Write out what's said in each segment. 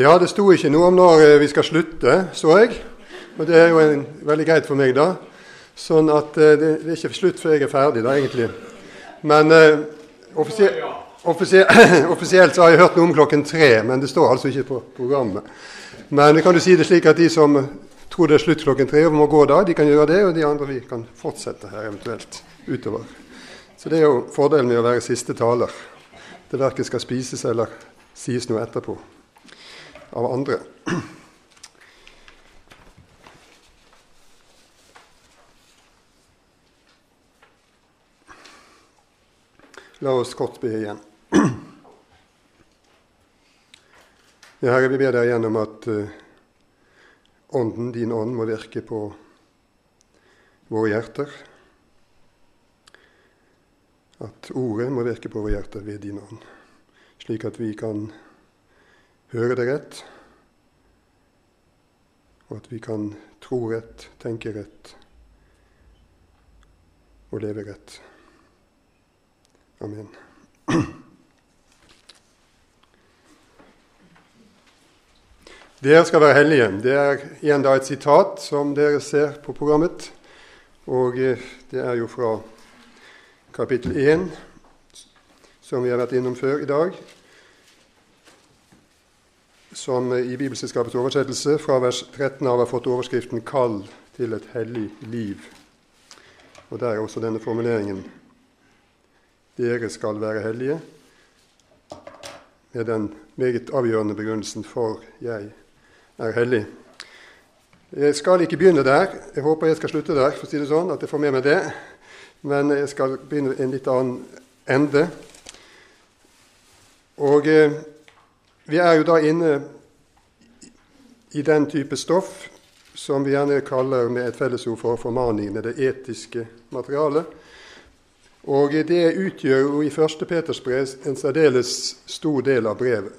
Ja, det sto ikke noe om når eh, vi skal slutte, så jeg. Og det er jo en, veldig greit for meg, da. Sånn at eh, det, det, er ikke slutt før jeg er ferdig, da, egentlig. Men eh, offisielt, offisielt så har jeg hørt noe om klokken tre, men det står altså ikke på programmet. Men kan du si det slik at de som tror det er slutt klokken tre og må gå da, de kan gjøre det, og de andre vi kan fortsette her eventuelt utover. Så det er jo fordelen med å være siste taler. Det verken skal spises eller sies noe etterpå av andre. La oss kort be igjen. Ja, Herre, vi ber deg gjennom at uh, Ånden, din ånd, må virke på våre hjerter. At Ordet må virke på våre hjerter ved din ånd, slik at vi kan høre det rett, og at vi kan tro rett, tenke rett og leve rett. Amen. Dere skal være hellige. Det er igjen da et sitat som dere ser på programmet. Og eh, det er jo fra kapittel 1, som vi har vært innom før i dag som i Bibelselskapets oversettelse fra vers 13 av har fått overskriften 'Kall til et hellig liv'. Og Der er også denne formuleringen 'Dere skal være hellige', med den meget avgjørende begrunnelsen 'for jeg er hellig'. Jeg skal ikke begynne der. Jeg håper jeg skal slutte der, for å si det sånn, at jeg får med meg det. Men jeg skal begynne en litt annen ende. Og eh, vi er jo da inne i den type stoff som vi gjerne kaller med et fellesord for formaningene, det etiske materialet. Og det utgjør jo i 1. Peters brev en særdeles stor del av brevet.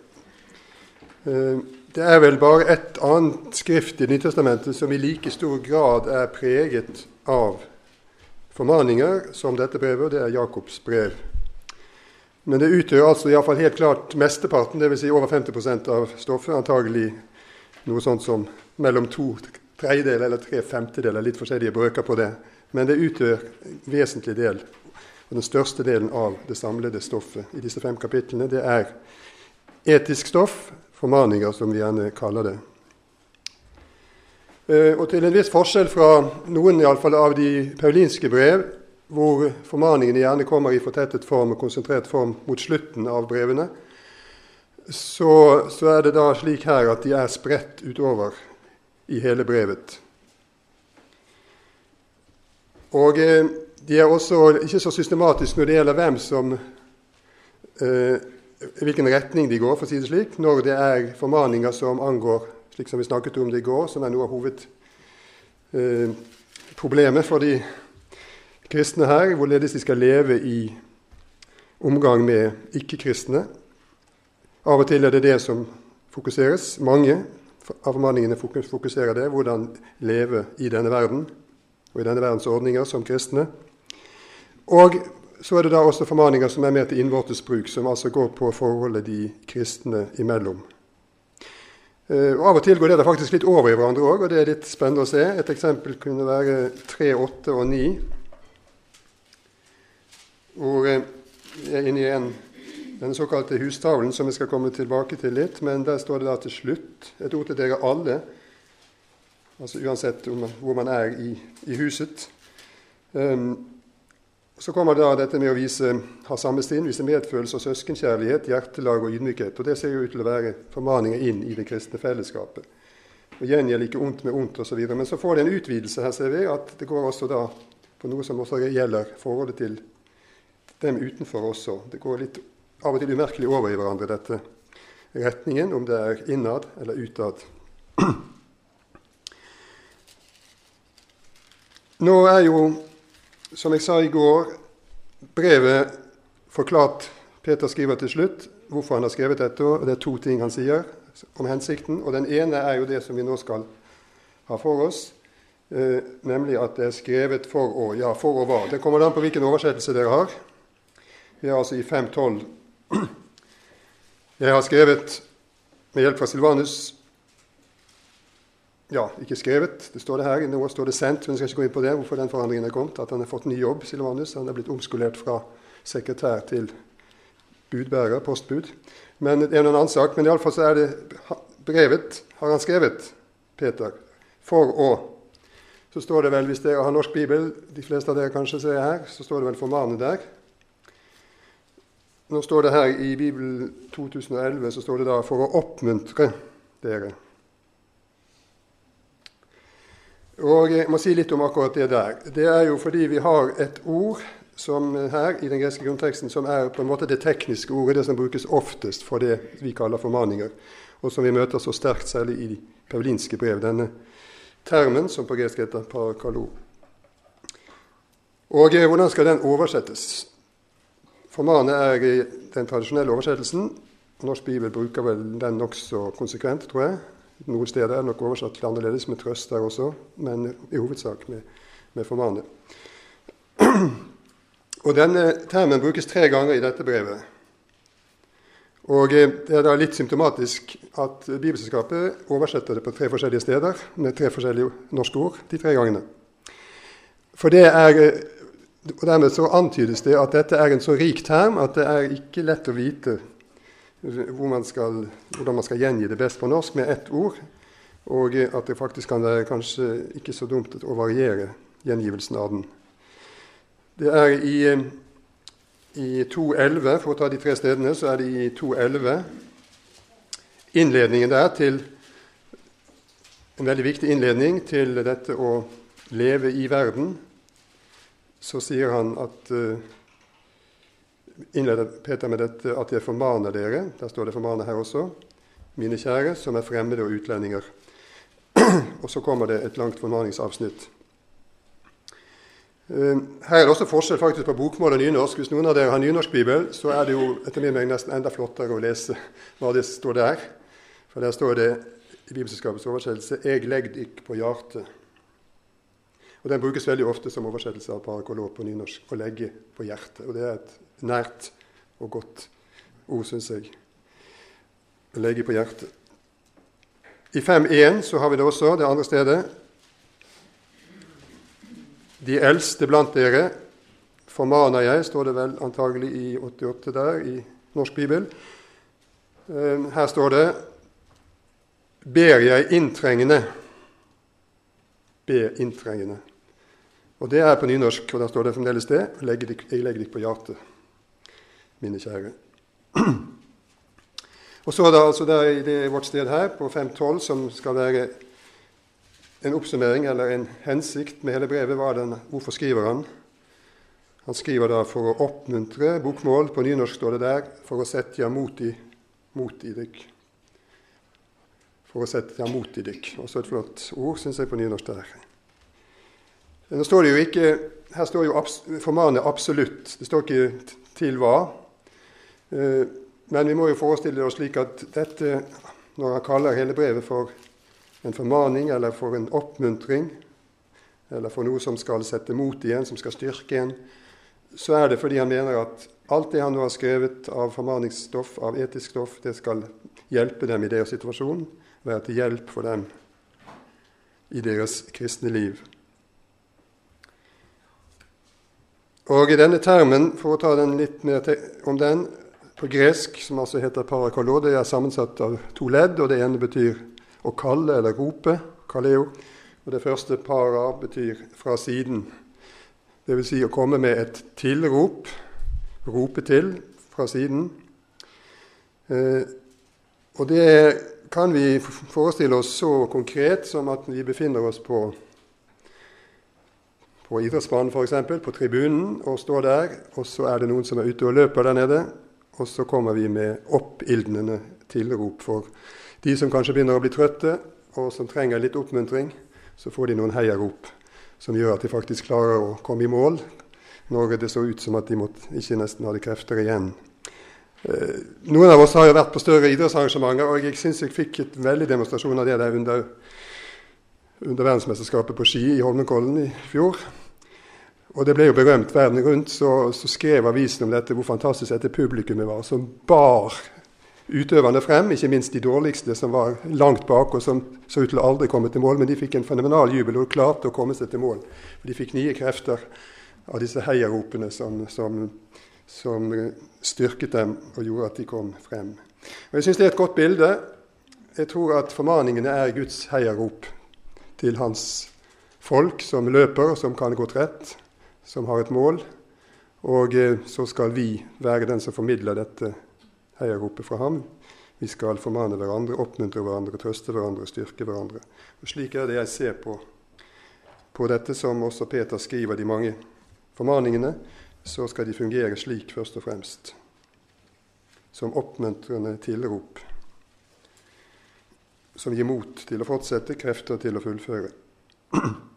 Eh, det er vel bare et annet skrift i Nytestamentet som i like stor grad er preget av formaninger som dette brevet, og det er Jakobs brev. Men det utgjør altså iallfall helt klart mesteparten, dvs. Si over 50% av stoffet. Antagelig noe sånt som mellom to tredjedeler eller tre femtedeler, litt forskjellige brøker på det. Men det utgjør en vesentlig del, og den største delen av det samlede stoffet i disse fem kapitlene. Det er etisk stoff, formaninger, som vi gjerne kaller det. Eh, og til en viss forskjell fra noen i alle fall, av de paulinske brev hvor formaningene gjerne kommer i fortettet form og konsentrert form mot slutten av brevene, så, så, er det da slik her at de er spredt utover i hele brevet. Og eh, de er også ikke så systematiske når det gjelder hvem som eh, hvilken retning de går, for å si det slik, når det er formaninger som angår slik som vi snakket om det i går, som er noe av hovedproblemet eh, for de kristne her, hvorledes de skal leve i omgang med ikke-kristne. Av og til er det det som fokuseres. Mange av formaningene fokuserer det, hvordan leve i denne verden og i denne verdens ordninger som kristne. Og så er det da også formaninger som er mer til innvortes bruk, som altså går på forholdet de kristne imellom. Og av og til går det da faktisk litt over i hverandre òg, og det er litt spennende å se. Et eksempel kunne være 3, 8 og 9 hvor jeg er inne i en, den såkalte hustavlen, som vi skal komme tilbake til litt. Men der står det da til slutt et ord til dere alle, altså uansett om, hvor man er i, i huset. Um, så kommer da dette med å vise, ha samme stinn, vise medfølelse og søskenkjærlighet, hjertelag og ydmykhet. Og Det ser jo ut til å være formaninger inn i det kristne fellesskapet. Og Gjengjeld ikke ondt med ondt osv. Men så får det en utvidelse her, ser vi, at det går også da på noe som også gjelder forholdet til dem utenfor også. Det går litt av og til umerkelig over i hverandre, dette retningen, om det er innad eller utad. Nå er jo, som jeg sa i går, brevet forklart Peter skriver til slutt hvorfor han har skrevet dette. og Det er to ting han sier om hensikten. og Den ene er jo det som vi nå skal ha for oss, eh, nemlig at det er skrevet for å Ja, for å hva? Det kommer an på hvilken oversettelse dere har. Vi er altså i 5.12. Jeg har skrevet med hjelp fra Silvanus ja, ikke skrevet, det står det her. Nå står det sendt, men jeg skal ikke gå inn på det, hvorfor den forandringen er kommet. At han har fått ny jobb, Silvanus. Han er blitt omskolert fra sekretær til budbærer, postbud. Men det er en annen sak. Men iallfall så er det brevet har han skrevet, Peter, for å Så står det vel, hvis dere har norsk bibel, de fleste av dere kanskje ser her, så står det vel 'formane' der. Nå står det her i Bibelen 2011 så står det da 'for å oppmuntre dere'. Og Jeg må si litt om akkurat det der. Det er jo fordi vi har et ord som her i den greske grunnteksten som er på en måte det tekniske ordet, det som brukes oftest for det vi kaller formaninger, og som vi møter så sterkt særlig i de paulinske brev. Denne termen som på gresk heter parakalo. Og eh, hvordan skal den oversettes? Formane er i den tradisjonelle oversettelsen. Norsk bibel bruker vel den nokså konsekvent, tror jeg. Noen steder er det nok oversatt til annerledes, med trøst der også, men i hovedsak med, med formane. Og Denne termen brukes tre ganger i dette brevet. Og eh, Det er da litt symptomatisk at Bibelselskapet oversetter det på tre forskjellige steder med tre forskjellige norske ord de tre gangene. For det er, eh, og Dermed så antydes det at dette er en så rik term at det er ikke lett å vite hvor man skal, hvordan man skal gjengi det best på norsk med ett ord. Og at det faktisk kan være kanskje ikke så dumt å variere gjengivelsen av den. Det er i, i 2.11, for å ta de tre stedene, så er det i 2.11 innledningen der til en veldig viktig innledning til dette å leve i verden. Så sier han at uh, innleder Peter med dette at jeg formaner dere, der står det 'formaner' her også, mine kjære, som er fremmede og utlendinger. og så kommer det et langt formaningsavsnitt. Eh, her er det også forskjell faktisk på bokmål og nynorsk. Hvis noen av dere har nynorskbibel, så er det jo etter min mening nesten enda flottere å lese hva det står der. For der står det i Bibelselskapets oversettelse 'Eg legg dykk på hjartet'. Og Den brukes veldig ofte som oversettelse av parakolog på nynorsk. 'Å legge på hjertet'. Og Det er et nært og godt ord, syns jeg. Å legge på hjertet. I 5.1 så har vi det også, det andre stedet. De eldste blant dere formaner jeg, står det vel antagelig i 88 der i norsk bibel. Eh, her står det ber jeg inntrengende. Be inntrengende. Og Det er på nynorsk, og der står det fremdeles det. Jeg legger deg på hjertet mine kjære. Og så er det altså der i det vårt sted her, på 512, som skal være en oppsummering eller en hensikt med hele brevet. Var den, hvorfor skriver han? Han skriver da for å oppmuntre bokmål. På nynorsk står det der for å sette mot i, mot i dykk. For å sette mot i dykk. Også et flott ord, syns jeg, på nynorsk der. Nå står det jo ikke, Her står jo abs, formanet absolutt. Det står ikke til hva. Eh, men vi må jo forestille oss slik at dette, når han kaller hele brevet for en formaning eller for en oppmuntring, eller for noe som skal sette mot igjen, som skal styrke en, så er det fordi han mener at alt det han nå har skrevet av formaningsstoff, av etisk stoff, det skal hjelpe dem i deres situasjon, være til hjelp for dem i deres kristne liv. Og i denne termen, for å ta den litt mer om den, på gresk, som altså heter parakalo, det er sammensatt av to ledd. og Det ene betyr å kalle eller rope, kaleo. Og det første para betyr fra siden. Dvs. Si å komme med et tilrop, rope til fra siden. Eh, og det kan vi forestille oss så konkret som at vi befinner oss på på idrettsbanen f.eks., på tribunen, og står der, og så er det noen som er ute og løper der nede. Og så kommer vi med oppildnende tilrop for de som kanskje begynner å bli trøtte, og som trenger litt oppmuntring. Så får de noen heiarop som gjør at de faktisk klarer å komme i mål når det så ut som at de måtte, ikke nesten hadde krefter igjen. Eh, noen av oss har jo vært på større idrettsarrangementer, og jeg syns jeg fikk et veldig demonstrasjon av det der under, under verdensmesterskapet på ski i Holmenkollen i fjor. Og det ble jo berømt verden rundt. Så, så skrev avisen om dette, hvor fantastisk dette publikummet var, som bar utøverne frem, ikke minst de dårligste, som var langt bak og som så ut til å aldri komme til mål. Men de fikk en fenomenal jubel og klarte å komme seg til mål. De fikk nye krefter av disse heiaropene som, som, som styrket dem og gjorde at de kom frem. Og Jeg syns det er et godt bilde. Jeg tror at formaningene er Guds heiarop til hans folk som løper, og som kan gå trett, som har et mål. Og eh, så skal vi være den som formidler dette heiaropet fra ham. Vi skal formane hverandre, oppmuntre hverandre, trøste hverandre, styrke hverandre. Og Slik er det jeg ser på, på dette, som også Peter skriver de mange formaningene. Så skal de fungere slik, først og fremst, som oppmuntrende tilrop. Som gir mot til å fortsette, krefter til å fullføre.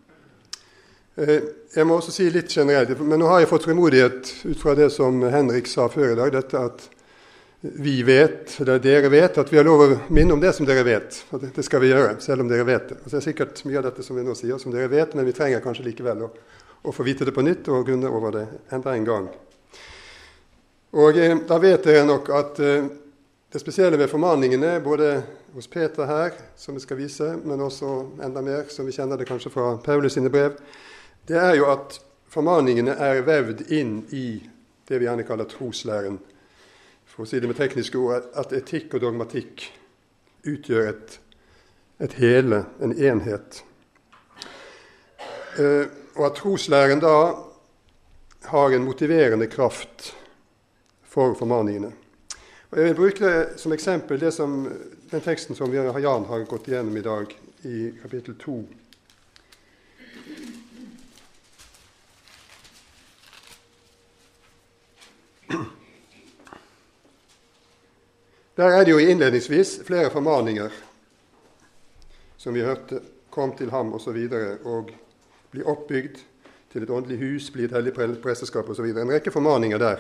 Eh, jeg må også si litt generelt, men nå har jeg fått frimodighet ut fra det som Henrik sa før i dag, dette at vi vet, eller dere vet, at vi har lov å minne om det som dere vet. Og det skal vi gjøre, selv om dere vet det. Altså, det er sikkert mye av dette som vi nå sier, som dere vet, men vi trenger kanskje likevel å, å få vite det på nytt og grunne over det enda en gang. Og eh, da vet dere nok at eh, det spesielle ved formaningene, både hos Peter her, som vi skal vise, men også enda mer, som vi kjenner det kanskje fra Paulus sine brev, det er jo at formaningene er vevd inn i det vi gjerne kaller troslæren for å si det med tekniske ord, at etikk og dogmatikk utgjør et, et hele, en enhet. Eh, og at troslæren da har en motiverende kraft for formaningene. Og Jeg vil bruke det som eksempel det som, den teksten som Jan har gått igjennom i dag, i kapittel 2. Der er det jo innledningsvis flere formaninger, som vi hørte. Kom til ham osv. Og, så og bli oppbygd til et åndelig hus, bli et hellig presteskap osv. En rekke formaninger der.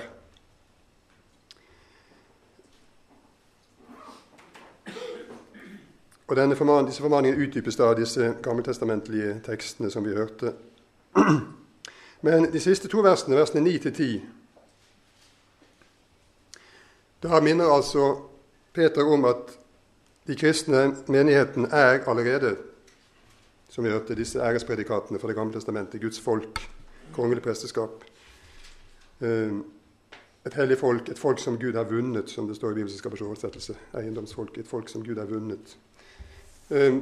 Og denne forman Disse formaningene utdypes av disse gammeltestamentlige tekstene som vi hørte. Men de siste to versene, versene 9 til 10, da minner altså Peter om at de kristne menigheten er allerede, som vi hørte, disse ærespredikatene fra Det gamle testamentet, Guds folk, kongelig presteskap. Eh, et hellig folk, et folk som Gud har vunnet, som det står i Bibelens oversettelse. Eiendomsfolk, et folk som Gud har vunnet. Eh,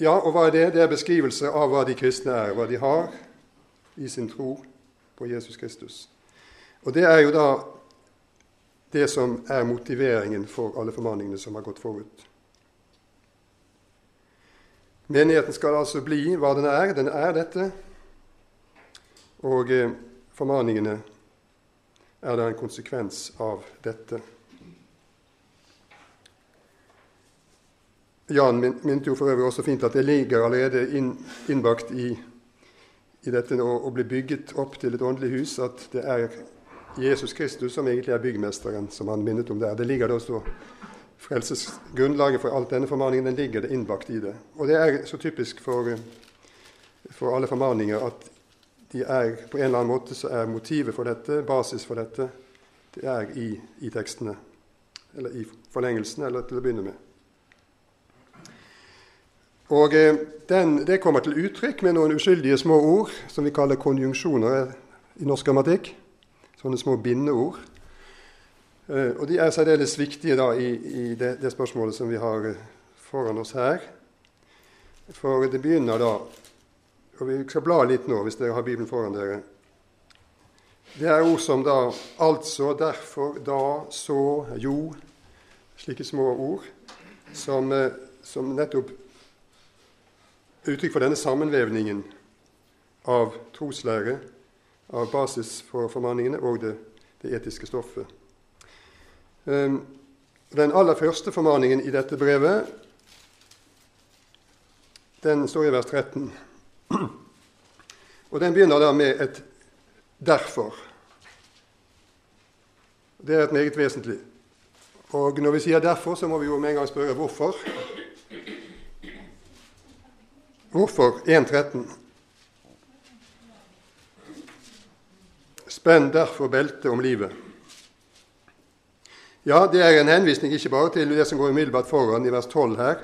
ja, og hva er det? Det er beskrivelse av hva de kristne er, hva de har i sin tro på Jesus Kristus. Og det er jo da det som er motiveringen for alle formaningene som har gått forut. Menigheten skal altså bli hva den er. Den er dette. Og eh, formaningene er da en konsekvens av dette. Jan minte jo for øvrig også fint at det ligger allerede inn, innbakt i, i dette å, å bli bygget opp til et åndelig hus, at det er Jesus Kristus, som egentlig er byggmesteren, som han minnet om der. Det ligger da også frelsesgrunnlaget for alt denne formaningen den ligger det innbakt i det. Og det er så typisk for, for alle formaninger at de er på en eller annen måte så er motivet for dette, basis for dette, det er i, i tekstene. Eller i forlengelsen, eller til å begynne med. Og eh, den, Det kommer til uttrykk med noen uskyldige små ord som vi kaller konjunksjoner i norsk grammatikk sånne små bindeord. Eh, og de er særdeles viktige da, i, i det, det, spørsmålet som vi har eh, foran oss her. For det begynner da og Vi skal bla litt nå, hvis dere har Bibelen foran dere. Det er ord som da altså, derfor, da, så, jo Slike små ord som, eh, som nettopp uttrykk for denne sammenvevningen av troslære av basis for formaningene og det, det etiske stoffet. Ehm, den aller første formaningen i dette brevet den står i vers 13. Og Den begynner da med et 'derfor'. Det er et meget vesentlig. Og Når vi sier 'derfor', så må vi jo med en gang spørre hvorfor. Hvorfor 1.13? Spenn derfor beltet om livet. Ja, det er en henvisning ikke bare til det som går umiddelbart foran i vers 12 her,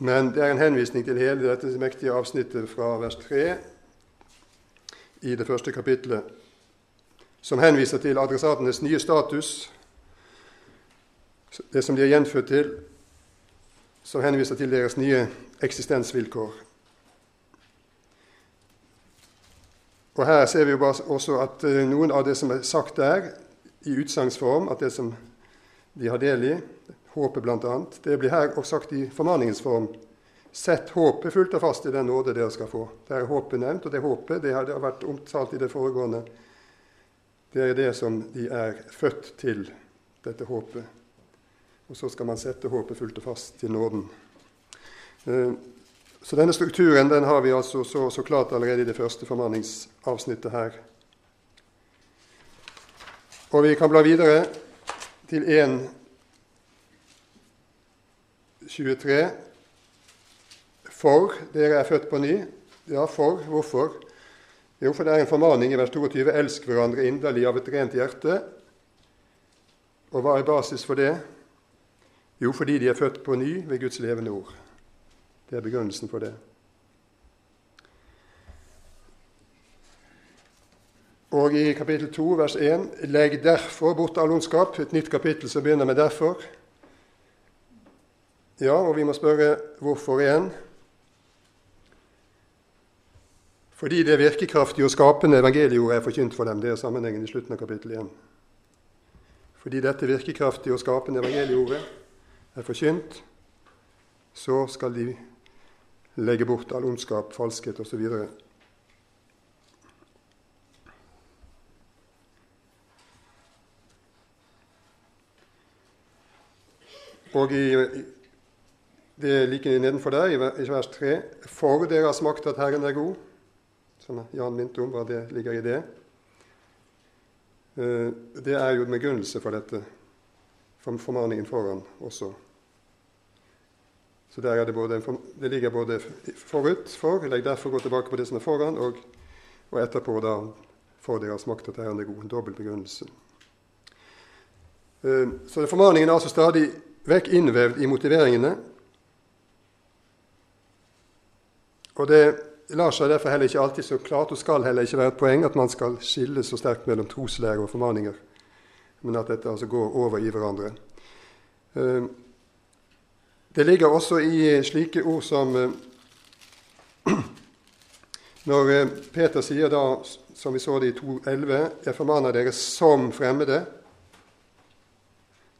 men det er en henvisning til hele dette mektige avsnittet fra vers 3 i det første kapitlet, som henviser til adressatenes nye status, det som de er gjenfødt til, som henviser til deres nye eksistensvilkår. Og Her ser vi jo også at eh, noen av det som er sagt der, i utsagnsform, at det som de har del i, håpet bl.a., det blir her også sagt i formaningens form. Sett håpet fullt og fast i den nåde dere skal få. Det er håpet nevnt, og det håpet det har, vært omtalt i det foregående. Det er det som de er født til, dette håpet. Og så skal man sette håpet fullt og fast til nåden. Så denne strukturen den har vi altså så, så klart allerede i det første formanningsavsnittet her. Og vi kan bla videre til 1.23. For dere er født på ny. Ja, for. Hvorfor? Jo, for det er en formaning i vers 22. Elsk hverandre inderlig av et rent hjerte. Og hva er basis for det? Jo, fordi de er født på ny ved Guds levende ord. Det er begrunnelsen for det. Og i kapittel 2, vers 1.: Legg derfor bort all ondskap. Et nytt kapittel som begynner med 'derfor'. Ja, og vi må spørre hvorfor igjen. Fordi det virkekraftige og skapende evangeliet er forkynt for dem. Det er sammenhengen i slutten av kapittel 1. Fordi dette virkekraftige og skapende evangelieordet er forkynt, så skal de legge bort all ondskap, falskhet osv. Og i, det er like nedenfor der, i vers 3.: For dere har smakt at Herren er god. Som Jan minte om, hva det ligger i det. Eh, det er jo en begrunnelse for dette, for formaningen foran også. Så der er det, både, det ligger både forut for, legg derfor gå tilbake på det som er foran, og, og etterpå da får deres makt at Herren er god. En dobbel begrunnelse. Eh, så formaningen er altså stadig vekk innvevd i motiveringene. Og det lar seg derfor heller ikke alltid så klart, og skal heller ikke være et poeng, at man skal skille så sterkt mellom troslære og formaninger, men at dette altså går over i hverandre. Eh, det ligger også i slike ord som eh, Når eh, Peter sier da, som vi så det i 2.11, 'Jeg formaner dere som fremmede'.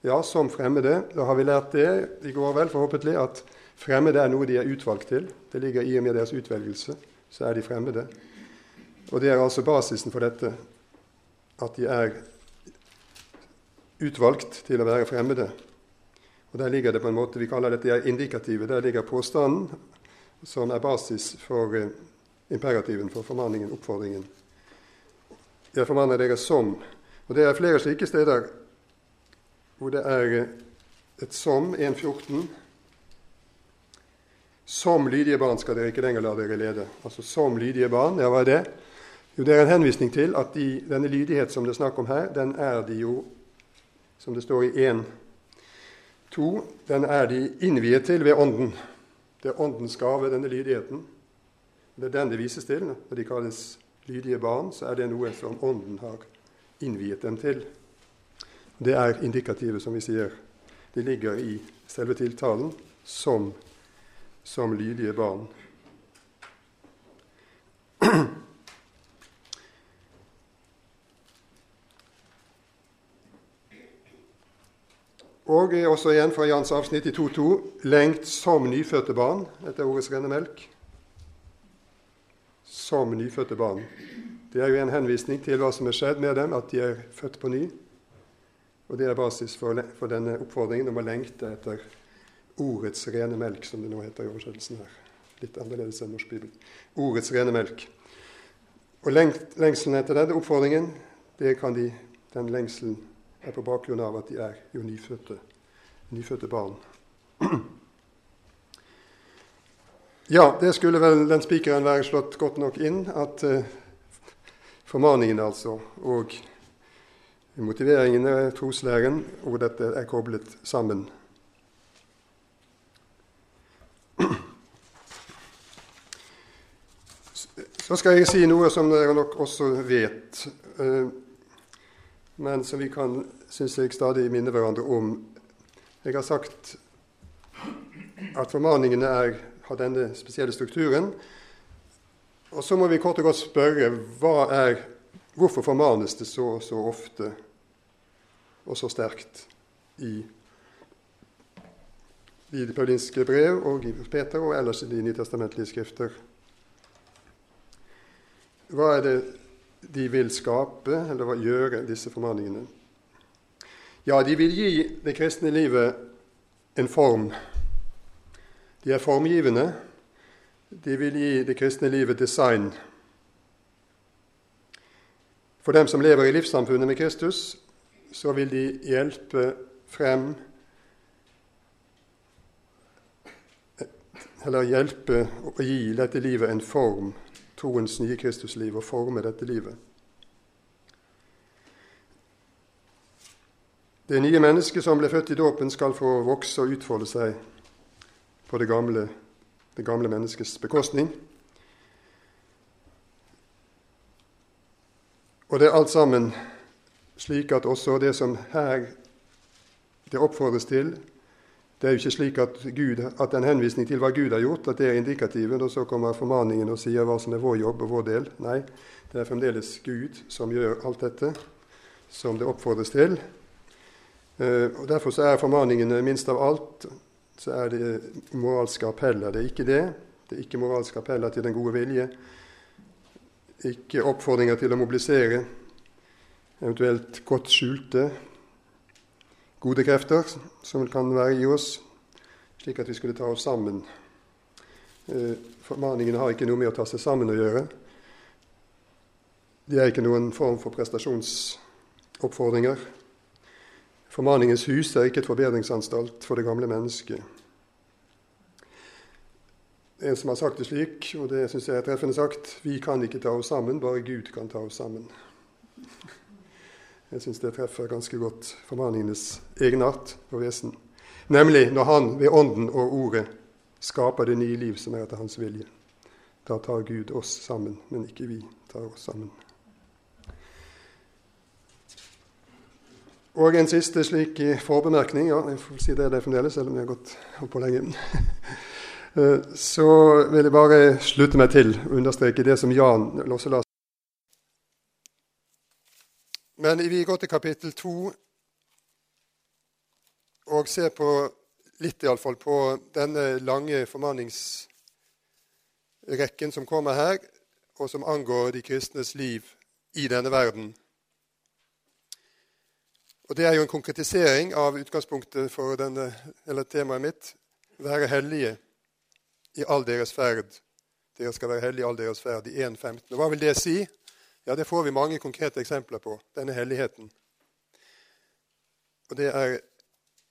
Ja, som fremmede. Da har vi lært det i går vel, forhåpentlig, at fremmede er noe de er utvalgt til. Det ligger i og med deres utvelgelse. Så er de fremmede. Og det er altså basisen for dette, at de er utvalgt til å være fremmede. Og Der ligger det på en måte, Vi kaller dette indikative. Der ligger påstanden som er basis for eh, imperativen, for formaningen, oppfordringen. Jeg formaner dere som. Og Det er flere slike steder hvor det er eh, et som, 1.14. Som lydige barn skal dere ikke lenger la dere lede. Altså som lydige barn, ja, hva er det? Jo, Det er en henvisning til at de, denne lydighet som det er snakk om her, den er de jo, som det står i 1 To, den er de innviet til ved Ånden. Det er Åndens gave, denne lydigheten. Det er den det vises til. Når de kalles lydige barn, så er det noe som Ånden har innviet dem til. Det er indikativet, som vi sier. Det ligger i selve tiltalen som, som lydige barn. Og også igjen fra Jans avsnitt i 2.2.: Lengt som nyfødte barn, etter ordets rene melk. Som nyfødte barn. Det er jo en henvisning til hva som er skjedd med dem, at de er født på ny. Og det er basis for, for denne oppfordringen om å lengte etter ordets rene melk, som det nå heter i oversettelsen her. Litt annerledes enn norsk bibel. Ordets rene melk. Og lengselen etter denne oppfordringen, det kan de, den lengselen er på bakgrunn av at de er jo nyfødte, nyfødte barn. Ja, det skulle vel den spikeren være slått godt nok inn, at eh, formaningen altså og motiveringen motiveringene, troslæren, hvor dette er koblet sammen. Så skal jeg si noe som dere nok også vet, eh, men som vi kan, syns jeg, stadig minne hverandre om. Jeg har sagt at formaningene er, har denne spesielle strukturen. Og så må vi kort og godt spørre er, hvorfor formanes det så og så ofte og så sterkt i, i de paulinske brev og i Peter og ellers i de nytestamentlige skrifter. Hva er det de vil skape, eller gjøre, disse formaningene? Ja, de vil gi det kristne livet en form. De er formgivende. De vil gi det kristne livet design. For dem som lever i livssamfunnet med Kristus, så vil de hjelpe frem Eller hjelpe å gi dette livet en form, troens nye Kristusliv, og forme dette livet. Det nye mennesket som ble født i dåpen, skal få vokse og utfolde seg på det gamle, det gamle menneskets bekostning. Og det er alt sammen slik at også det som her det oppfordres til, det er jo ikke slik at, Gud, at en henvisning til hva Gud har gjort, at det er indikativet, og så kommer formaningen og sier hva som er vår jobb og vår del. Nei, det er fremdeles Gud som gjør alt dette som det oppfordres til. Eh, og Derfor så er formaningene minst av alt så er det moralske appeller. Det er ikke det. Det er ikke moralske appeller til den gode vilje. Ikke oppfordringer til å mobilisere eventuelt godt skjulte gode krefter som kan være i oss, slik at vi skulle ta oss sammen. Eh, formaningene har ikke noe med å ta seg sammen å gjøre. De er ikke noen form for prestasjonsoppfordringer. Formaningens hus er ikke et forbedringsanstalt for det gamle mennesket. En som har sagt det slik, og det syns jeg er treffende sagt, vi kan ikke ta oss sammen, bare Gud kan ta oss sammen. Jeg syns det treffer ganske godt formaningenes egenart og vesen. Nemlig når Han ved Ånden og Ordet skaper det nye liv som er etter Hans vilje. Da tar Gud oss sammen, men ikke vi tar oss sammen. Og en siste slik forbemerkning. Ja, jeg får si det det fremdeles, selv om jeg har gått opp på lenge. Eh, så vil jeg bare slutte meg til å understreke det som Jan Losselas men vi går til kapittel to og ser på litt iallfall på denne lange formanningsrekken som kommer her, og som angår de kristnes liv i denne verden. Og Det er jo en konkretisering av utgangspunktet for denne, eller temaet mitt være hellige i all deres ferd. Dere skal være hellige i all deres ferd i 1.15. Og Hva vil det si? Ja, det får vi mange konkrete eksempler på, denne helligheten. Og det er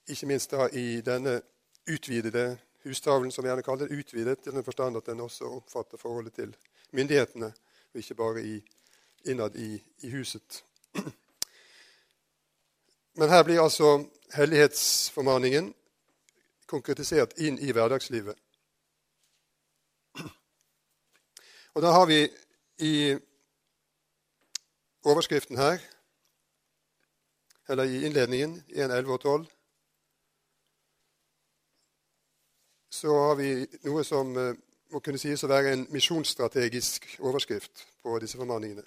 ikke minst da i denne utvidede hustavlen, som vi gjerne kaller det, utvidet i den forstand at den også omfatter forholdet til myndighetene, og ikke bare i, innad i, i huset. Men her blir altså hellighetsformaningen konkretisert inn i hverdagslivet. Og da har vi i overskriften her, eller i innledningen, 1, 11 og 12, så har vi noe som eh, må kunne sies å være en misjonsstrategisk overskrift på disse formaningene.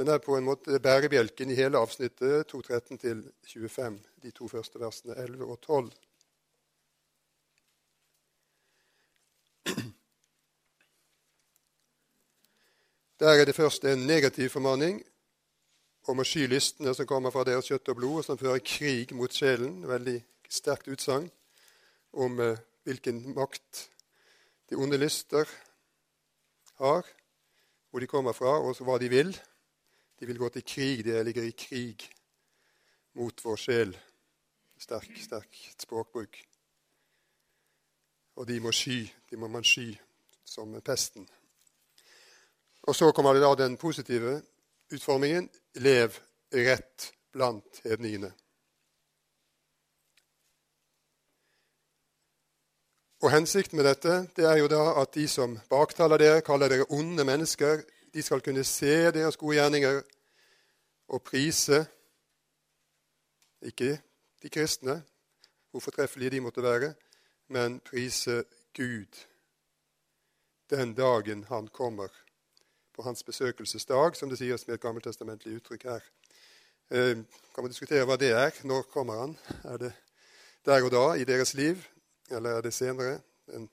Den er på en måte bærebjelken i hele avsnittet 2.13 til 25, de to første versene 11 og 12. Der er det først en negativ formaning om å sky lystene som kommer fra deres kjøtt og blod, og som fører krig mot sjelen. Veldig sterkt utsagn om eh, hvilken makt de onde lyster har, hvor de kommer fra, og hva de vil. De vil gå til krig. De ligger i krig mot vår sjel. Sterk, sterk språkbruk. Og de må sky. De må man sky som pesten. Og så kommer det da den positive utformingen lev rett blant hedningene. Og Hensikten med dette det er jo da at de som baktaler dere, kaller dere onde mennesker, de skal kunne se deres gode gjerninger og prise ikke de kristne, hvor fortreffelige de måtte være, men prise Gud den dagen han kommer på hans besøkelsesdag, som det sies med et gammeltestamentlig uttrykk her. Eh, kan man diskutere hva det er. Når kommer han? Er det der og da i deres liv? Eller er det senere? En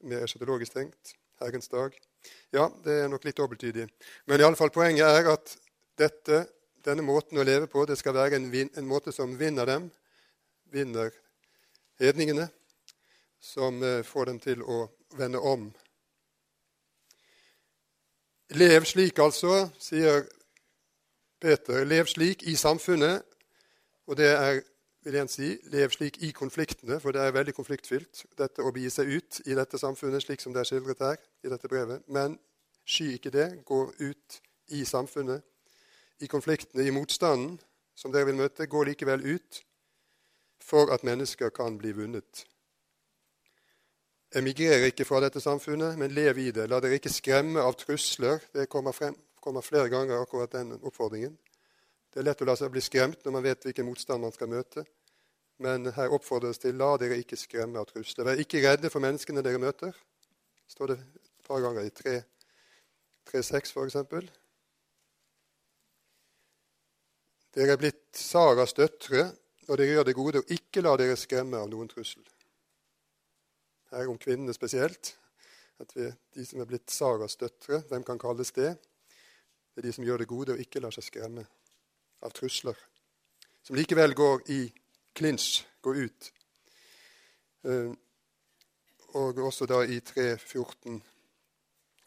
mer eschatologisk tenkt. Herrens dag. Ja, det er nok litt dobbelttydig. Men i alle fall, poenget er at dette, denne måten å leve på det skal være en, vin, en måte som vinner dem, vinner hedningene, som eh, får dem til å vende om. Lev slik, altså, sier Peter. Lev slik i samfunnet. Og det er vil jeg si, lev slik i konfliktene, for det er veldig konfliktfylt, dette å begi seg ut i dette samfunnet, slik som det er skildret her i dette brevet. Men sky ikke det. Gå ut i samfunnet, i konfliktene, i motstanden som dere vil møte. Gå likevel ut for at mennesker kan bli vunnet. Emigrer ikke fra dette samfunnet, men lev i det. La dere ikke skremme av trusler. Det kommer, frem, kommer flere ganger, akkurat den oppfordringen. Det er lett å la seg bli skremt når man vet hvilken motstand man skal møte. Men her oppfordres til la dere ikke skremme av trusler. Vær ikke redde for menneskene dere møter. står det et par ganger i 3.6 f.eks. Dere er blitt Saras døtre når dere gjør det gode, og ikke la dere skremme av noen trussel. Her om kvinnene spesielt. At vi, De som er blitt Saras døtre, hvem kan kalles det? Det er de som gjør det gode og ikke lar seg skremme av trusler, som likevel går i klinsj, går ut. Eh, og også da i 3.14.: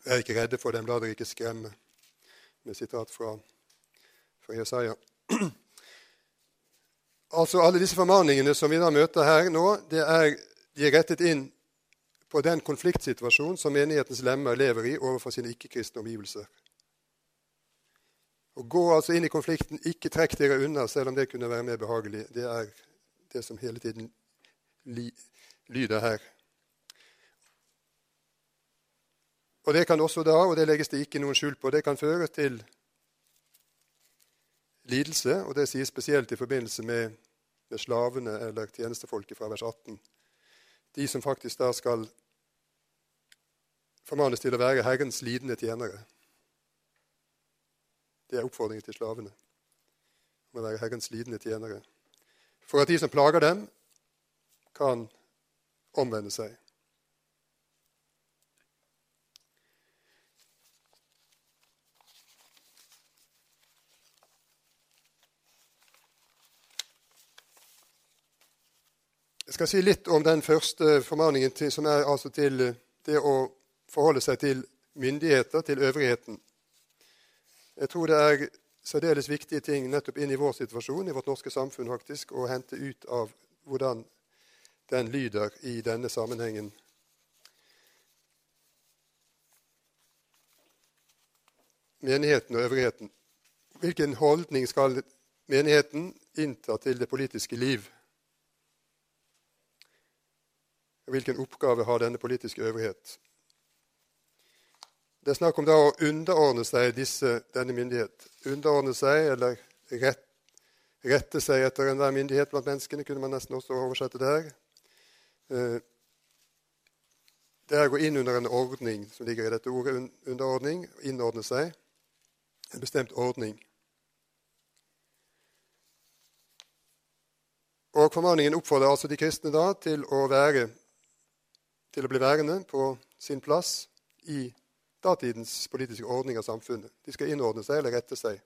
Vær ikke redde for dem, la dere ikke skremme. Med sitat fra, fra Jesaja. Altså Alle disse formaningene som vi da møter her nå, er, de er rettet inn på den konfliktsituasjonen som menighetens lemmer lever i overfor sine ikke-kristne omgivelser. Og Gå altså inn i konflikten, ikke trekk dere unna, selv om det kunne være mer behagelig. Det er det som hele tiden lyder her. Og Det kan også da, og det legges det ikke noen skjul på, det kan føre til lidelse, og det sies spesielt i forbindelse med, med slavene eller tjenestefolket fra vers 18. De som faktisk da skal formanes til å være Herrens lidende tjenere. Det er oppfordringen til slavene om å være Herrens lidende tjenere. For at de som plager dem, kan omvende seg. Jeg skal si litt om den første formaningen, til, som er altså til det å forholde seg til myndigheter, til øvrigheten. Jeg tror det er særdeles viktige ting nettopp inn i vår situasjon, i vårt norske samfunn, faktisk, å hente ut av hvordan den lyder i denne sammenhengen. Menigheten og øvrigheten. Hvilken holdning skal menigheten innta til det politiske liv? Hvilken oppgave har denne politiske øvrighet? Det er snakk om da å underordne seg disse, denne myndighet. Underordne seg eller rett, rette seg etter enhver myndighet blant menneskene, kunne man nesten også oversette det her. Eh, det er å gå inn under en ordning som ligger i dette ordet underordning. Innordne seg. En bestemt ordning. Og Formaningen oppfordrer altså de kristne da til å, være, til å bli værende på sin plass i datidens politiske ordning av samfunnet. De skal innordne seg eller rette seg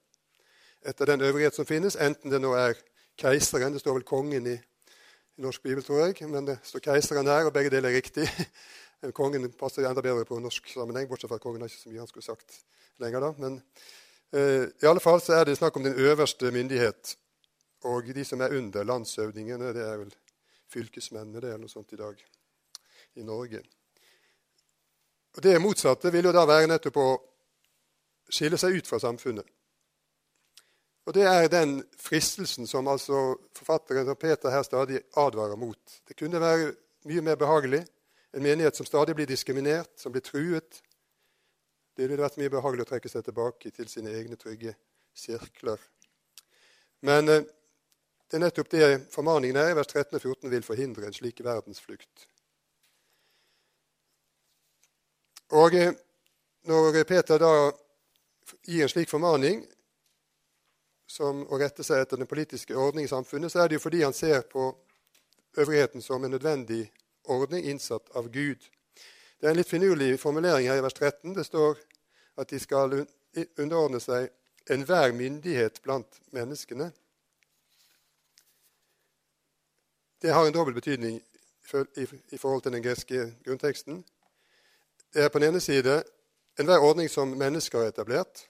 etter den øvrighet som finnes, enten det nå er keiseren Det står vel kongen i, i norsk bibel, tror jeg, men det står keiseren her, og begge deler er riktig. kongen passer enda bedre på norsk sammenheng, bortsett fra at kongen har ikke så mye han skulle sagt lenger. da. Men eh, i alle fall så er det snakk om den øverste myndighet. Og de som er under landshøvdingene, det er vel fylkesmennene, det er noe sånt i dag i Norge. Og Det motsatte vil jo da være nettopp å skille seg ut fra samfunnet. Og det er den fristelsen som altså forfatteren og Peter her stadig advarer mot. Det kunne være mye mer behagelig. En menighet som stadig blir diskriminert, som blir truet. Det ville vært mye behagelig å trekke seg tilbake til sine egne trygge sirkler. Men eh, det er nettopp det formaningen her i vers 13 og 14 vil forhindre en slik verdensflukt. Og eh, når Peter da gir en slik formaning som å rette seg etter den politiske ordning i samfunnet, så er det jo fordi han ser på øvrigheten som en nødvendig ordning innsatt av Gud. Det er en litt finurlig formulering her i vers 13. Det står at de skal underordne seg enhver myndighet blant menneskene. Det har en dobbel betydning i forhold til den greske grunnteksten. Det er på den ene side enhver ordning som mennesker har etablert.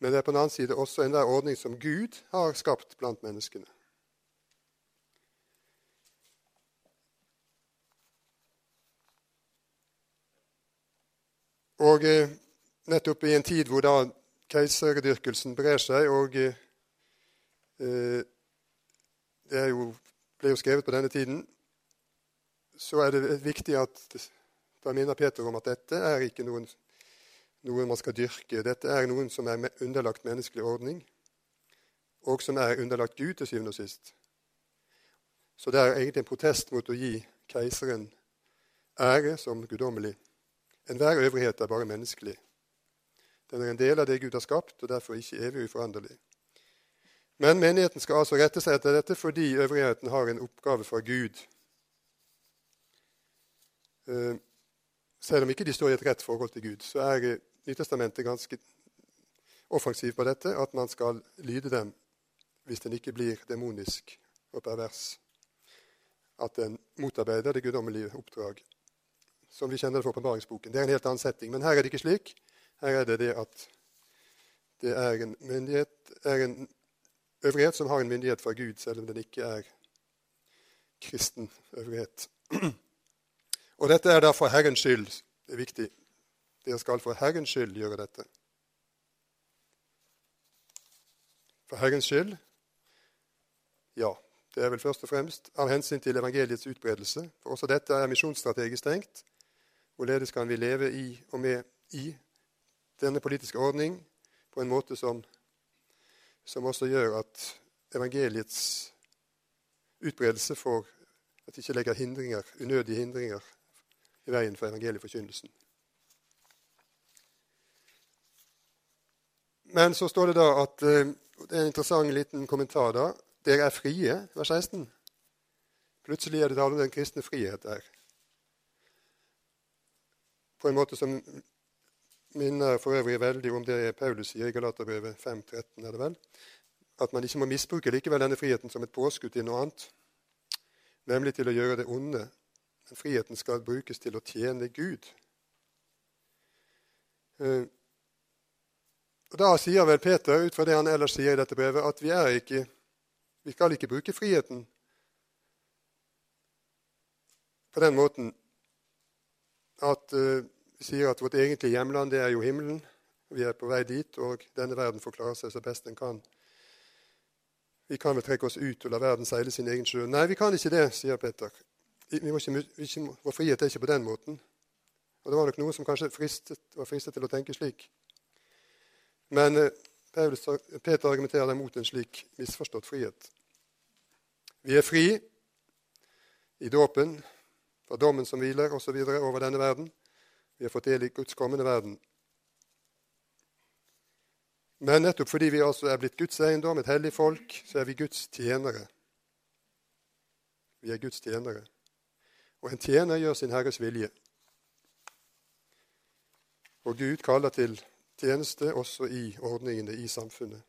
Men det er på den annen side også enhver ordning som Gud har skapt blant menneskene. Og eh, nettopp i en tid hvor da keiserdyrkelsen brer seg, og eh, eh det jo, ble jo skrevet på denne tiden, så er det viktig at da minner Peter om at dette er ikke noen, noen man skal dyrke. Dette er noen som er underlagt menneskelig ordning, og som er underlagt Gud til syvende og sist. Så det er egentlig en protest mot å gi keiseren ære som guddommelig. Enhver øvrighet er bare menneskelig. Den er en del av det Gud har skapt, og derfor ikke evig uforanderlig. Men menigheten skal altså rette seg etter dette fordi øvrigheten har en oppgave fra Gud. Eh, selv om ikke de står i et rett forhold til Gud, så er Nytestamentet ganske offensivt på dette, at man skal lyde dem hvis den ikke blir demonisk og pervers. At den motarbeider det guddommelige oppdrag, som vi kjenner det fra åpenbaringsboken. Det er en helt annen setting. Men her er det ikke slik. Her er det det at det er en, er en øvrighet som har en myndighet fra Gud, selv om den ikke er kristen øvrighet. Og dette er da for Herrens skyld. Det er viktig. Dere skal for Herrens skyld gjøre dette. For Herrens skyld? Ja. Det er vel først og fremst av hensyn til evangeliets utbredelse. For også dette er misjonsstrategisk tenkt. Hvorledes kan vi leve i og med i denne politiske ordning på en måte som, som også gjør at evangeliets utbredelse får at det ikke legger hindringer, unødige hindringer i veien for evangelieforkynnelsen. Men så står det da at eh, Det er en interessant liten kommentar. da. Dere er frie, vers 16. Plutselig er det tale om den kristne frihet der. På en måte som minner for øvrig veldig om det Paulus sier i Galaterbrevet 5.13. er det vel? At man ikke må misbruke likevel denne friheten som et påskudd til noe annet, nemlig til å gjøre det onde men friheten skal brukes til å tjene Gud. Eh, og Da sier vel Peter, ut fra det han ellers sier i dette brevet, at vi, ikke, vi skal ikke bruke friheten på den måten at uh, vi sier at vårt egentlige hjemland det er jo himmelen. Vi er på vei dit, og denne verden får klare seg så best den kan. Vi kan vel trekke oss ut og la verden seile sin egen sjø. Nei, vi kan ikke det, sier Peter. Vi må ikke, vi ikke, vår frihet er ikke på den måten. Og Det var nok noen som kanskje fristet, var fristet til å tenke slik. Men eh, Peter argumenterer mot en slik misforstått frihet. Vi er fri i dåpen, fra dommen som hviler osv. over denne verden. Vi har fått del i Guds kommende verden. Men nettopp fordi vi altså er blitt Guds eiendom, et hellig folk, så er vi Guds tjenere. Vi er Guds tjenere og en tjener gjør sin Herres vilje. Og Gud kaller til tjeneste også i ordningene i samfunnet.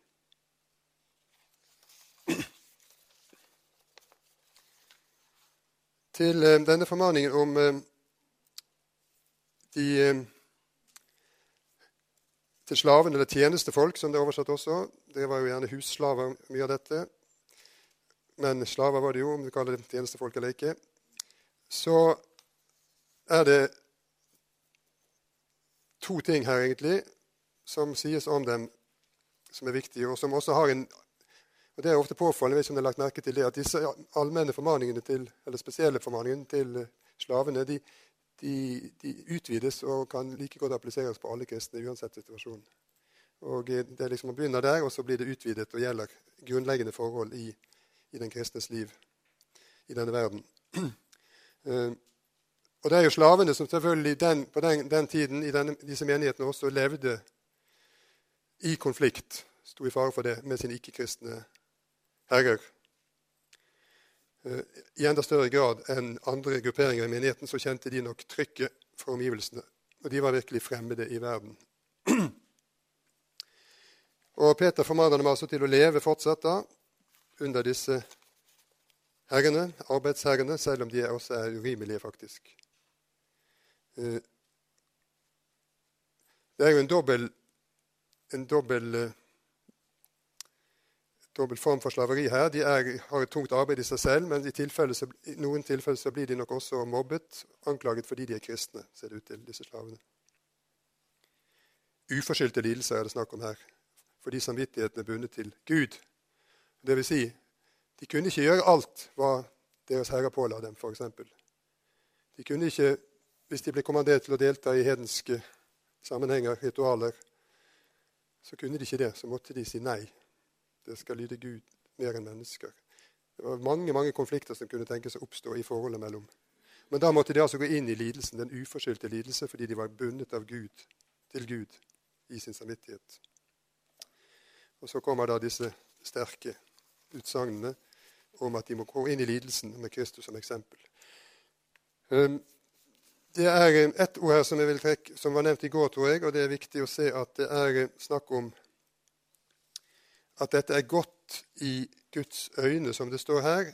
Til eh, denne formaningen om eh, de eh, til slaven, eller tjenestefolk, som det er oversatt også. Det var jo gjerne husslaver, mye av dette. Men slaver var det jo, om du kaller det tjenestefolk eller ikke så er det to ting her, egentlig, som sies om dem som er viktige, og som også har en og Det er ofte påfallende hvis man har lagt merke til det, at disse allmenne formaningene til, eller spesielle formaningene til slavene de, de, de, utvides og kan like godt appliseres på alle kristne uansett situasjon. Og det er liksom Man begynner der, og så blir det utvidet og gjelder grunnleggende forhold i, i den kristnes liv i denne verden. Uh, og det er jo slavene som selvfølgelig den, på den, den tiden i denne, disse menighetene også levde i konflikt, sto i fare for det, med sine ikke-kristne herrer. Uh, I enda større grad enn andre grupperinger i menigheten så kjente de nok trykket fra omgivelsene. Og de var virkelig fremmede i verden. Og Peter formaner dem altså til å leve fortsatt da, under disse herrene, arbeidsherrene, selv om de også er urimelige, faktisk. Eh, det er jo en dobbel, en dobbel, eh, dobbel form for slaveri her. De er, har et tungt arbeid i seg selv, men i, så, i noen tilfeller så blir de nok også mobbet, anklaget fordi de er kristne, ser det ut til, disse slavene. Uforskyldte lidelser er det snakk om her fordi samvittigheten er bundet til Gud. Det vil si, de kunne ikke gjøre alt hva deres herre påla dem, f.eks. De kunne ikke, hvis de ble kommandert til å delta i hedenske sammenhenger, ritualer, så kunne de ikke det. Så måtte de si nei. Det skal lyde Gud mer enn mennesker. Det var mange mange konflikter som kunne tenkes å oppstå i forholdet mellom. Men da måtte de altså gå inn i lidelsen, den uforskyldte lidelse, fordi de var bundet av Gud, til Gud i sin samvittighet. Og så kommer da disse sterke utsagnene om at de må gå inn i lidelsen med Kristus som eksempel. Um, det er um, ett ord her som jeg vil trekke, som var nevnt i går, tror jeg, og det er viktig å se at det er um, snakk om at dette er godt i Guds øyne, som det står her.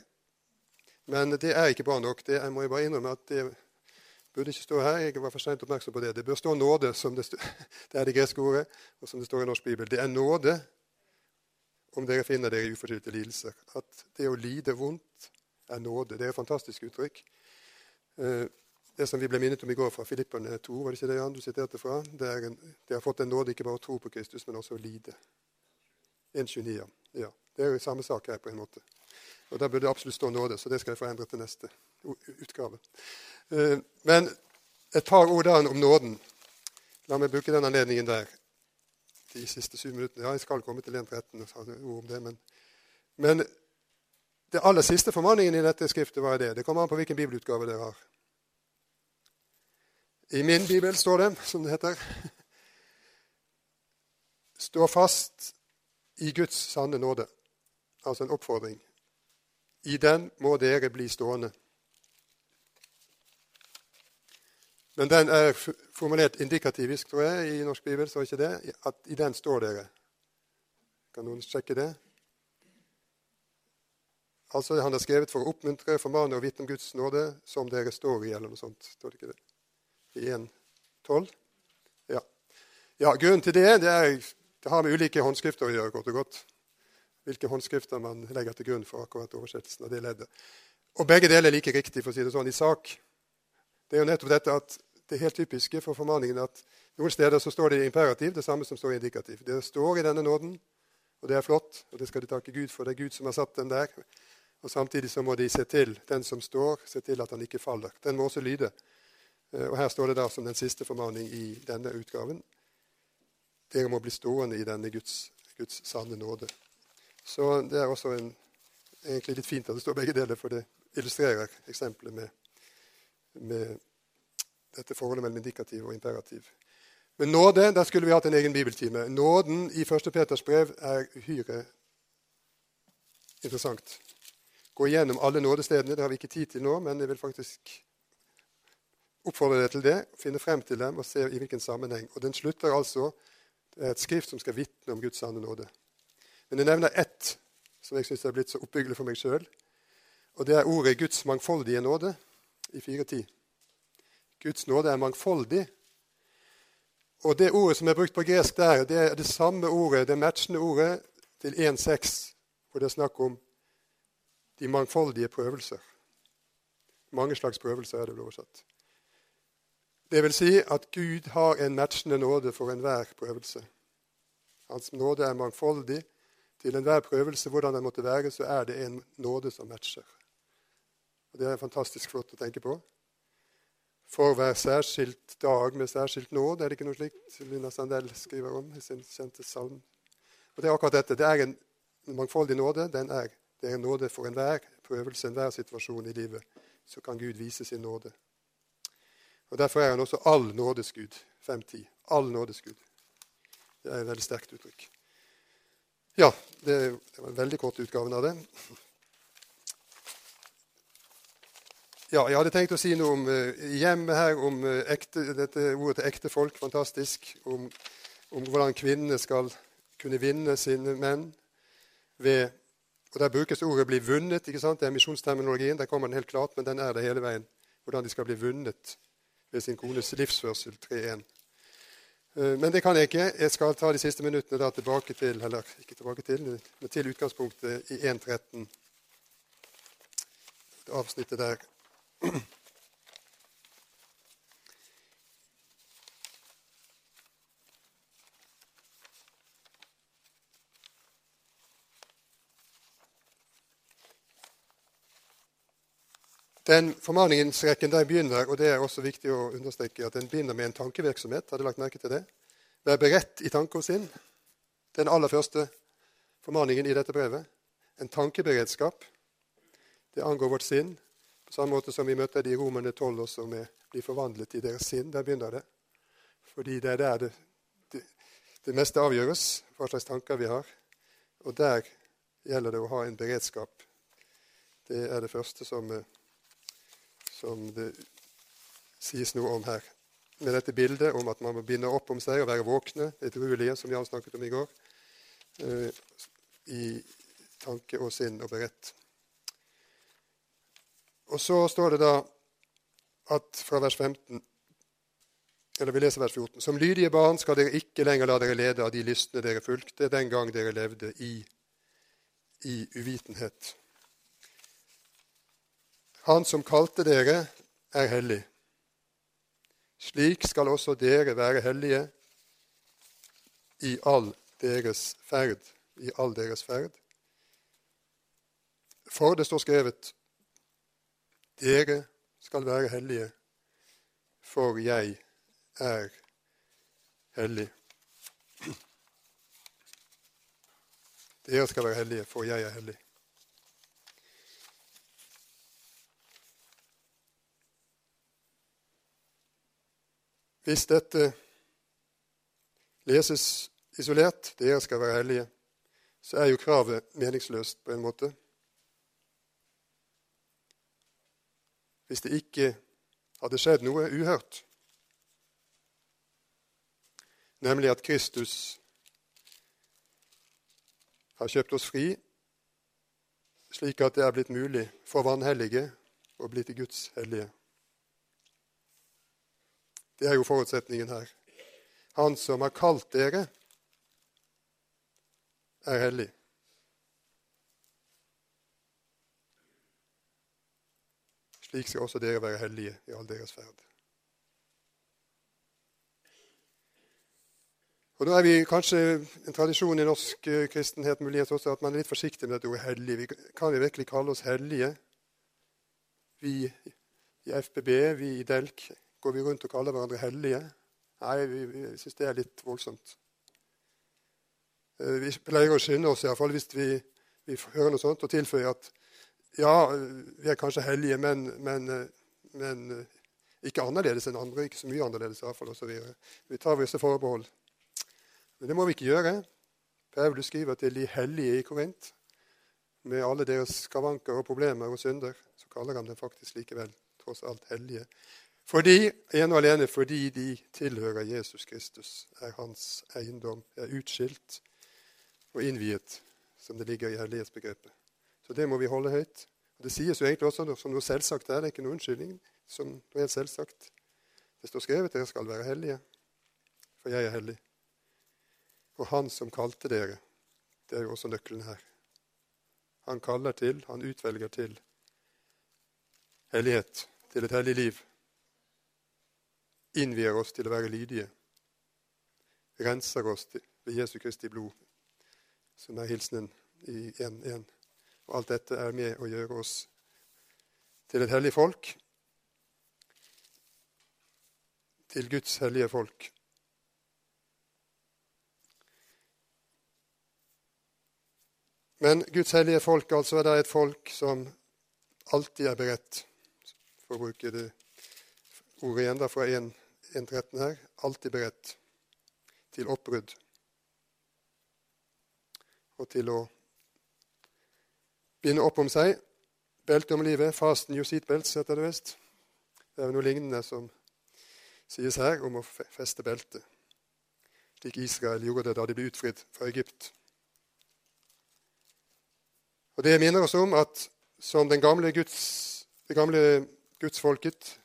Men det er ikke bra nok. Det må jeg bare innrømme at det burde ikke stå her. Jeg var for sent oppmerksom på det. Det bør stå nåde, som det, det er det greske ordet, og som det står i norsk bibel. Det er nåde om dere finner dere i uforskyldte lidelser. At det å lide vondt er nåde. Det er et fantastisk uttrykk. Eh, det som vi ble minnet om i går fra Filipperne 2, var det ikke det Jan, du siterte fra? Det, er en, det har fått en nåde ikke bare å tro på Kristus, men også å lide. 1.29, ja. Det er jo samme sak her, på en måte. Og Der burde det absolutt stå nåde, så det skal jeg få endret til neste utgave. Eh, men et par ord om nåden. La meg bruke den anledningen der de siste syv minuttene. Ja, jeg skal komme til 1.13 og sa ord om det, men, men det aller siste formaningen i dette skriftet, hva er det? Det kommer an på hvilken bibelutgave dere har. I min bibel står det, som det heter Stå fast i Guds sanne nåde. Altså en oppfordring. I den må dere bli stående. Men den er formulert indikativisk, tror jeg, i norsk bibel. står ikke det, at I den står dere. Kan noen sjekke det? Altså, Han er skrevet for å oppmuntre, formane og vitne om Guds nåde, som dere står i, eller noe sånt. Står det ikke det? I 1.12? Ja. ja. Grunnen til det det, er, det har med ulike håndskrifter å gjøre, kort og godt. Hvilke håndskrifter man legger til grunn for akkurat oversettelsen av det leddet. Og begge deler er like riktig, for å si det sånn, i sak. Det er jo nettopp dette at det helt typiske for formaningen at noen steder så står det i imperativ, det samme som står i indikativ. Det står i denne nåden, og det er flott, og det skal de takke Gud for. Det er Gud som har satt den der. Og Samtidig så må de se til den som står, se til at han ikke faller. Den må også lyde. Eh, og Her står det da som den siste formaning i denne utgaven. Dere må bli stående i denne Guds, Guds sanne nåde. Så det er også en, egentlig litt fint at det står begge deler, for det illustrerer eksempelet med med dette forholdet mellom indikativ og imperativ. Men nåde, der skulle vi hatt en egen bibeltime. Nåden i 1. Peters brev er uhyre interessant. Gå igjennom alle nådestedene. Det har vi ikke tid til nå, men jeg vil faktisk oppfordre deg til det. Finne frem til dem og se i hvilken sammenheng. Og den slutter altså Det er et skrift som skal vitne om Guds sanne nåde. Men jeg nevner ett som jeg syns er blitt så oppbyggelig for meg sjøl. Og det er ordet Guds mangfoldige nåde i 4.10. Guds nåde er mangfoldig. Og det ordet som er brukt på gresk der, det er det samme ordet, det matchende ordet til 1.6, hvor det er snakk om de mangfoldige prøvelser. Mange slags prøvelser er det oversatt. Det vil si at Gud har en matchende nåde for enhver prøvelse. Hans nåde er mangfoldig. Til enhver prøvelse, hvordan den måtte være, så er det en nåde som matcher. Og Det er fantastisk flott å tenke på. For hver særskilt dag med særskilt nåd er det ikke noe slikt Lina Sandell skriver om i sin kjente salm? Og Det er akkurat dette. Det er en mangfoldig nåde. Den er, det er en nåde for enhver prøvelse, enhver situasjon i livet. Så kan Gud vise sin nåde. Og Derfor er han også all nådes Gud. 5.10. All nådes Gud. Det er et veldig sterkt uttrykk. Ja, det, var en veldig kort utgave av det. Ja, jeg hadde tenkt å si noe om uh, hjemmet her, om uh, ekte, dette ordet til ekte folk. Fantastisk. Om, om, hvordan kvinnene skal kunne vinne sine menn ved og Der brukes ordet 'bli vunnet'. ikke sant? Det er misjonsterminologien. Der kommer den helt klart, men den er det hele veien. Hvordan de skal bli vunnet ved sin kones livsførsel 3.1. Eh, men det kan jeg ikke. Jeg skal ta de siste minuttene da tilbake til eller ikke tilbake til, men til utgangspunktet i 1.13. Avsnittet der. Den Formaningsrekken der begynner, og det er også viktig å understreke, at den begynner med en tankevirksomhet. Har du lagt merke til det? Vær beredt i tanke og sinn. Den aller første formaningen i dette brevet. En tankeberedskap. Det angår vårt sinn. Samme måte som vi møtte det i Romerne 12 også med 'bli forvandlet i deres sinn'. Der begynner det. Fordi det er der det, det, det meste avgjøres, hva slags tanker vi har. Og der gjelder det å ha en beredskap. Det er det første som eh, som det sies noe om her. Med dette bildet om at man må binde opp om seg og være våkne, edruelige, som Jan snakket om i går, eh, i tanke og sinn og beredt. Og så står det da at fra vers 15 eller vi leser vers 14. Som lydige barn skal dere ikke lenger la dere lede av de lystne dere fulgte den gang dere levde i, i uvitenhet. Han som kalte dere, er hellig. Slik skal også dere være hellige i all deres ferd. I all deres ferd. For det står skrevet dere skal være hellige, for jeg er hellig. Dere skal være hellige, for jeg er hellig. Hvis dette leses isolert, dere skal være hellige, så er jo kravet meningsløst på en måte. Hvis det ikke hadde skjedd noe uhørt, nemlig at Kristus har kjøpt oss fri, slik at det er blitt mulig for vanhellige å bli til Guds hellige. Det er jo forutsetningen her. Han som har kalt dere, er hellig. Slik skal også dere være hellige i all deres ferd. Og Da er vi kanskje en tradisjon i norsk eh, kristenhet mulighet også at man er litt forsiktig med dette ordet hellig. Kan vi virkelig kalle oss hellige? Vi i FBB, vi i DELK, Går vi rundt og kaller hverandre hellige? Nei, vi, vi syns det er litt voldsomt. Eh, vi pleier å skynde oss, iallfall hvis vi, vi hører noe sånt, og tilføye at ja, vi er kanskje hellige, men, men, men ikke annerledes enn andre. Ikke så mye annerledes, i hvert fall. Og så videre. Vi tar visse forbehold. Men det må vi ikke gjøre. Paulus skriver til de hellige i Korint. Med alle deres skavanker og problemer og synder, så kaller han dem faktisk likevel tross alt hellige. Fordi, ene og alene fordi de tilhører Jesus Kristus, er hans eiendom, er utskilt og innviet, som det ligger i hellighetsbegrepet. Så det må vi holde høyt. Og Det sies jo egentlig også som noe selvsagt her. Det er ikke noen unnskyldning. som noe helt selvsagt. Det står skrevet dere skal være hellige, for jeg er hellig. Og Han som kalte dere, det er jo også nøkkelen her. Han kaller til, han utvelger til hellighet, til et hellig liv innvier oss til å være lydige, renser oss ved Jesu Kristi blod, som er hilsenen i 1.1. Alt dette er med å gjøre oss til et hellig folk, til Guds hellige folk. Men Guds hellige folk altså er det et folk som alltid er beredt, for å bruke det ordet igjen da fra 1.13 her, alltid beredt til oppbrudd og til å binde opp om seg. Belte om livet. Fasten your seatbelts, heter det visst. Det er noe lignende som sies her om å feste beltet, slik Israel gjorde det da de ble utfridd fra Egypt. Og Det minner oss om at som den gamle Guds, det gamle gudsfolket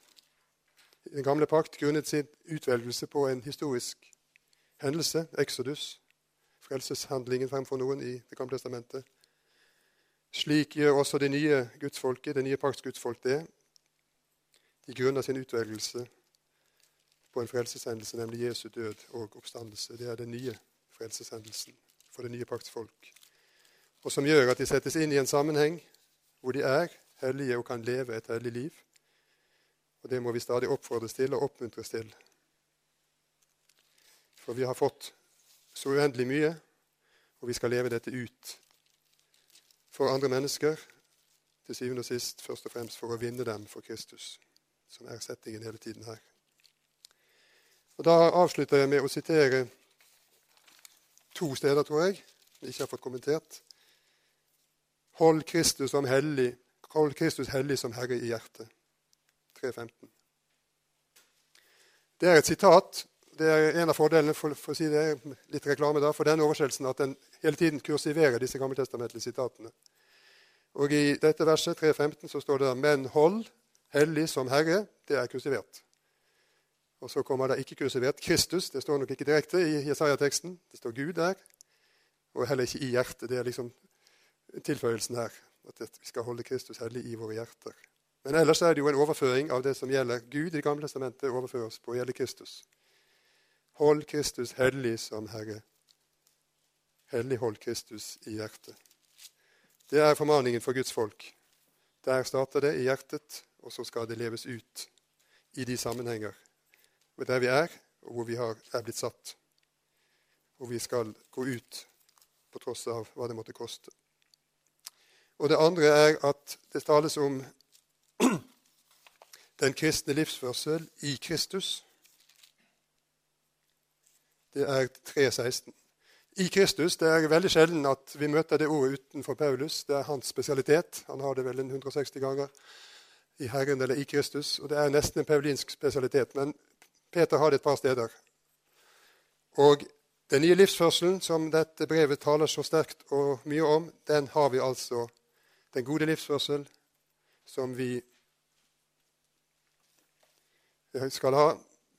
i den gamle pakt grunnet sin utvelgelse på en historisk hendelse, Exodus, frelseshandlingen fremfor noen i Det gamle testamentet. Slik gjør også det nye gudsfolket, det nye paktsgudsfolk det. De grunner sin utvelgelse på en frelseshendelse, nemlig Jesu død og oppstandelse. Det er den nye frelseshendelsen for det nye paktsfolk. Og som gjør at de settes inn i en sammenheng hvor de er hellige og kan leve et hellig liv. Og det må vi stadig oppfordres til og oppmuntres til. For vi har fått så uendelig mye, og vi skal leve dette ut for andre mennesker, til syvende og sist først og fremst for å vinne dem for Kristus, som er settingen hele tiden her. Og Da avslutter jeg med å sitere to steder, tror jeg, vi ikke har fått kommentert. Hold Kristus, som hellig, hold Kristus hellig som Herre i hjertet. 3.15. Det er et sitat. Det er en av fordelene for, for å si det, litt reklame da, for den oversettelsen at den hele tiden kursiverer disse gammeltestamentlige sitatene. Og I dette verset 3.15 så står det 'Men hold hellig som Herre'. Det er kursivert. Og så kommer det ikke kursivert Kristus. Det står nok ikke direkte i Jesaja-teksten. Det står Gud der. Og heller ikke i hjertet. Det er liksom tilføyelsen her. At vi skal holde Kristus hellig i våre hjerter. Men ellers er det jo en overføring av det som gjelder Gud i Det gamle testamentet, overføres på å gjelde Kristus. Hold Kristus hellig som Herre. Hellig hold Kristus i hjertet. Det er formaningen for Guds folk. Der starter det i hjertet, og så skal det leves ut i de sammenhenger der vi er, og hvor vi har, er blitt satt. Og vi skal gå ut på tross av hva det måtte koste. Og Det andre er at det tales om den kristne livsførsel i Kristus. Det er 3.16. I Kristus det er veldig sjelden at vi møter det ordet utenfor Paulus. Det er hans spesialitet. Han har det vel 160 ganger i Herren eller i Kristus. Og det er nesten en paulinsk spesialitet. Men Peter har det et par steder. Og den nye livsførselen som dette brevet taler så sterkt og mye om, den har vi altså. Den gode livsførsel som vi skal ha,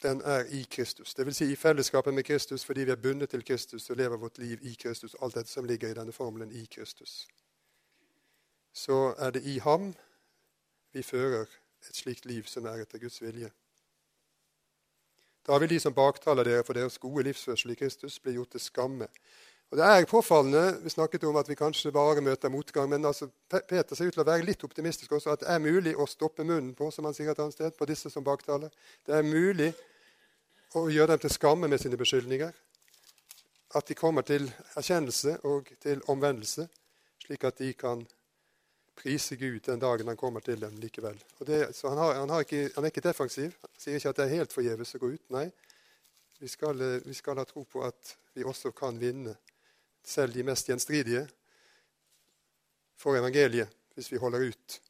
den er i Kristus. Dvs. Si i fellesskapet med Kristus fordi vi er bundet til Kristus og lever vårt liv i Kristus. Alt dette som ligger i denne formelen i Kristus. Så er det i ham vi fører et slikt liv som er etter Guds vilje. Da vil de som baktaler dere for deres gode livsførsel i Kristus, bli gjort til skamme. Og Det er påfallende Vi snakket om at vi kanskje bare møter motgang. Men altså, Peter ser ut til å være litt optimistisk også. At det er mulig å stoppe munnen på som han sier et annet sted, på disse som baktaler. Det er mulig å gjøre dem til skamme med sine beskyldninger. At de kommer til erkjennelse og til omvendelse, slik at de kan prise Gud den dagen han kommer til dem likevel. Det, så han, har, han, har ikke, han, er ikke defensiv. Han sier ikke at det er helt forgjeves å gå ut. Nei, vi skal, vi skal ha tro på at vi også kan vinne selv de mest gjenstridige, for evangeliet hvis vi holder ut,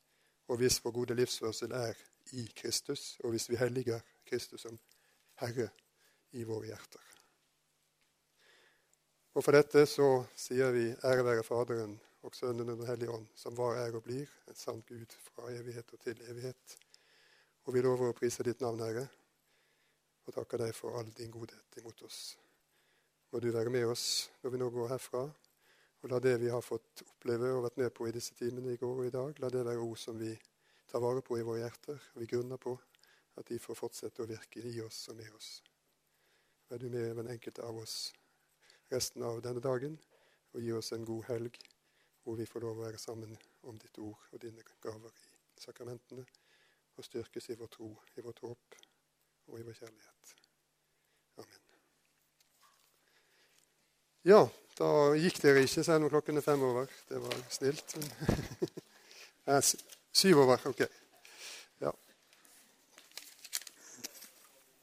og hvis vår gode livsførsel er i Kristus, og hvis vi helliger Kristus som Herre i våre hjerter. Og For dette så sier vi ære være Faderen og Sønnen og Den ånd, som var, er og blir en sann Gud fra evighet og til evighet. Og vi lover å prise ditt navn, Herre, og takker deg for all din godhet imot oss må du være med oss når vi nå går herfra. Og la det vi har fått oppleve og vært med på i disse timene i går og i dag, la det være ord som vi tar vare på i våre hjerter, og vi grunner på at de får fortsette å virke i oss og med oss. Vær du med den enkelte av oss resten av denne dagen, og gi oss en god helg hvor vi får lov å være sammen om ditt ord og dine gaver i sakramentene, og styrkes i vår tro, i vårt håp og i vår kjærlighet. Ja, da gikk dere ikke, selv om klokken er fem over. Det var snilt. Syv over, ok.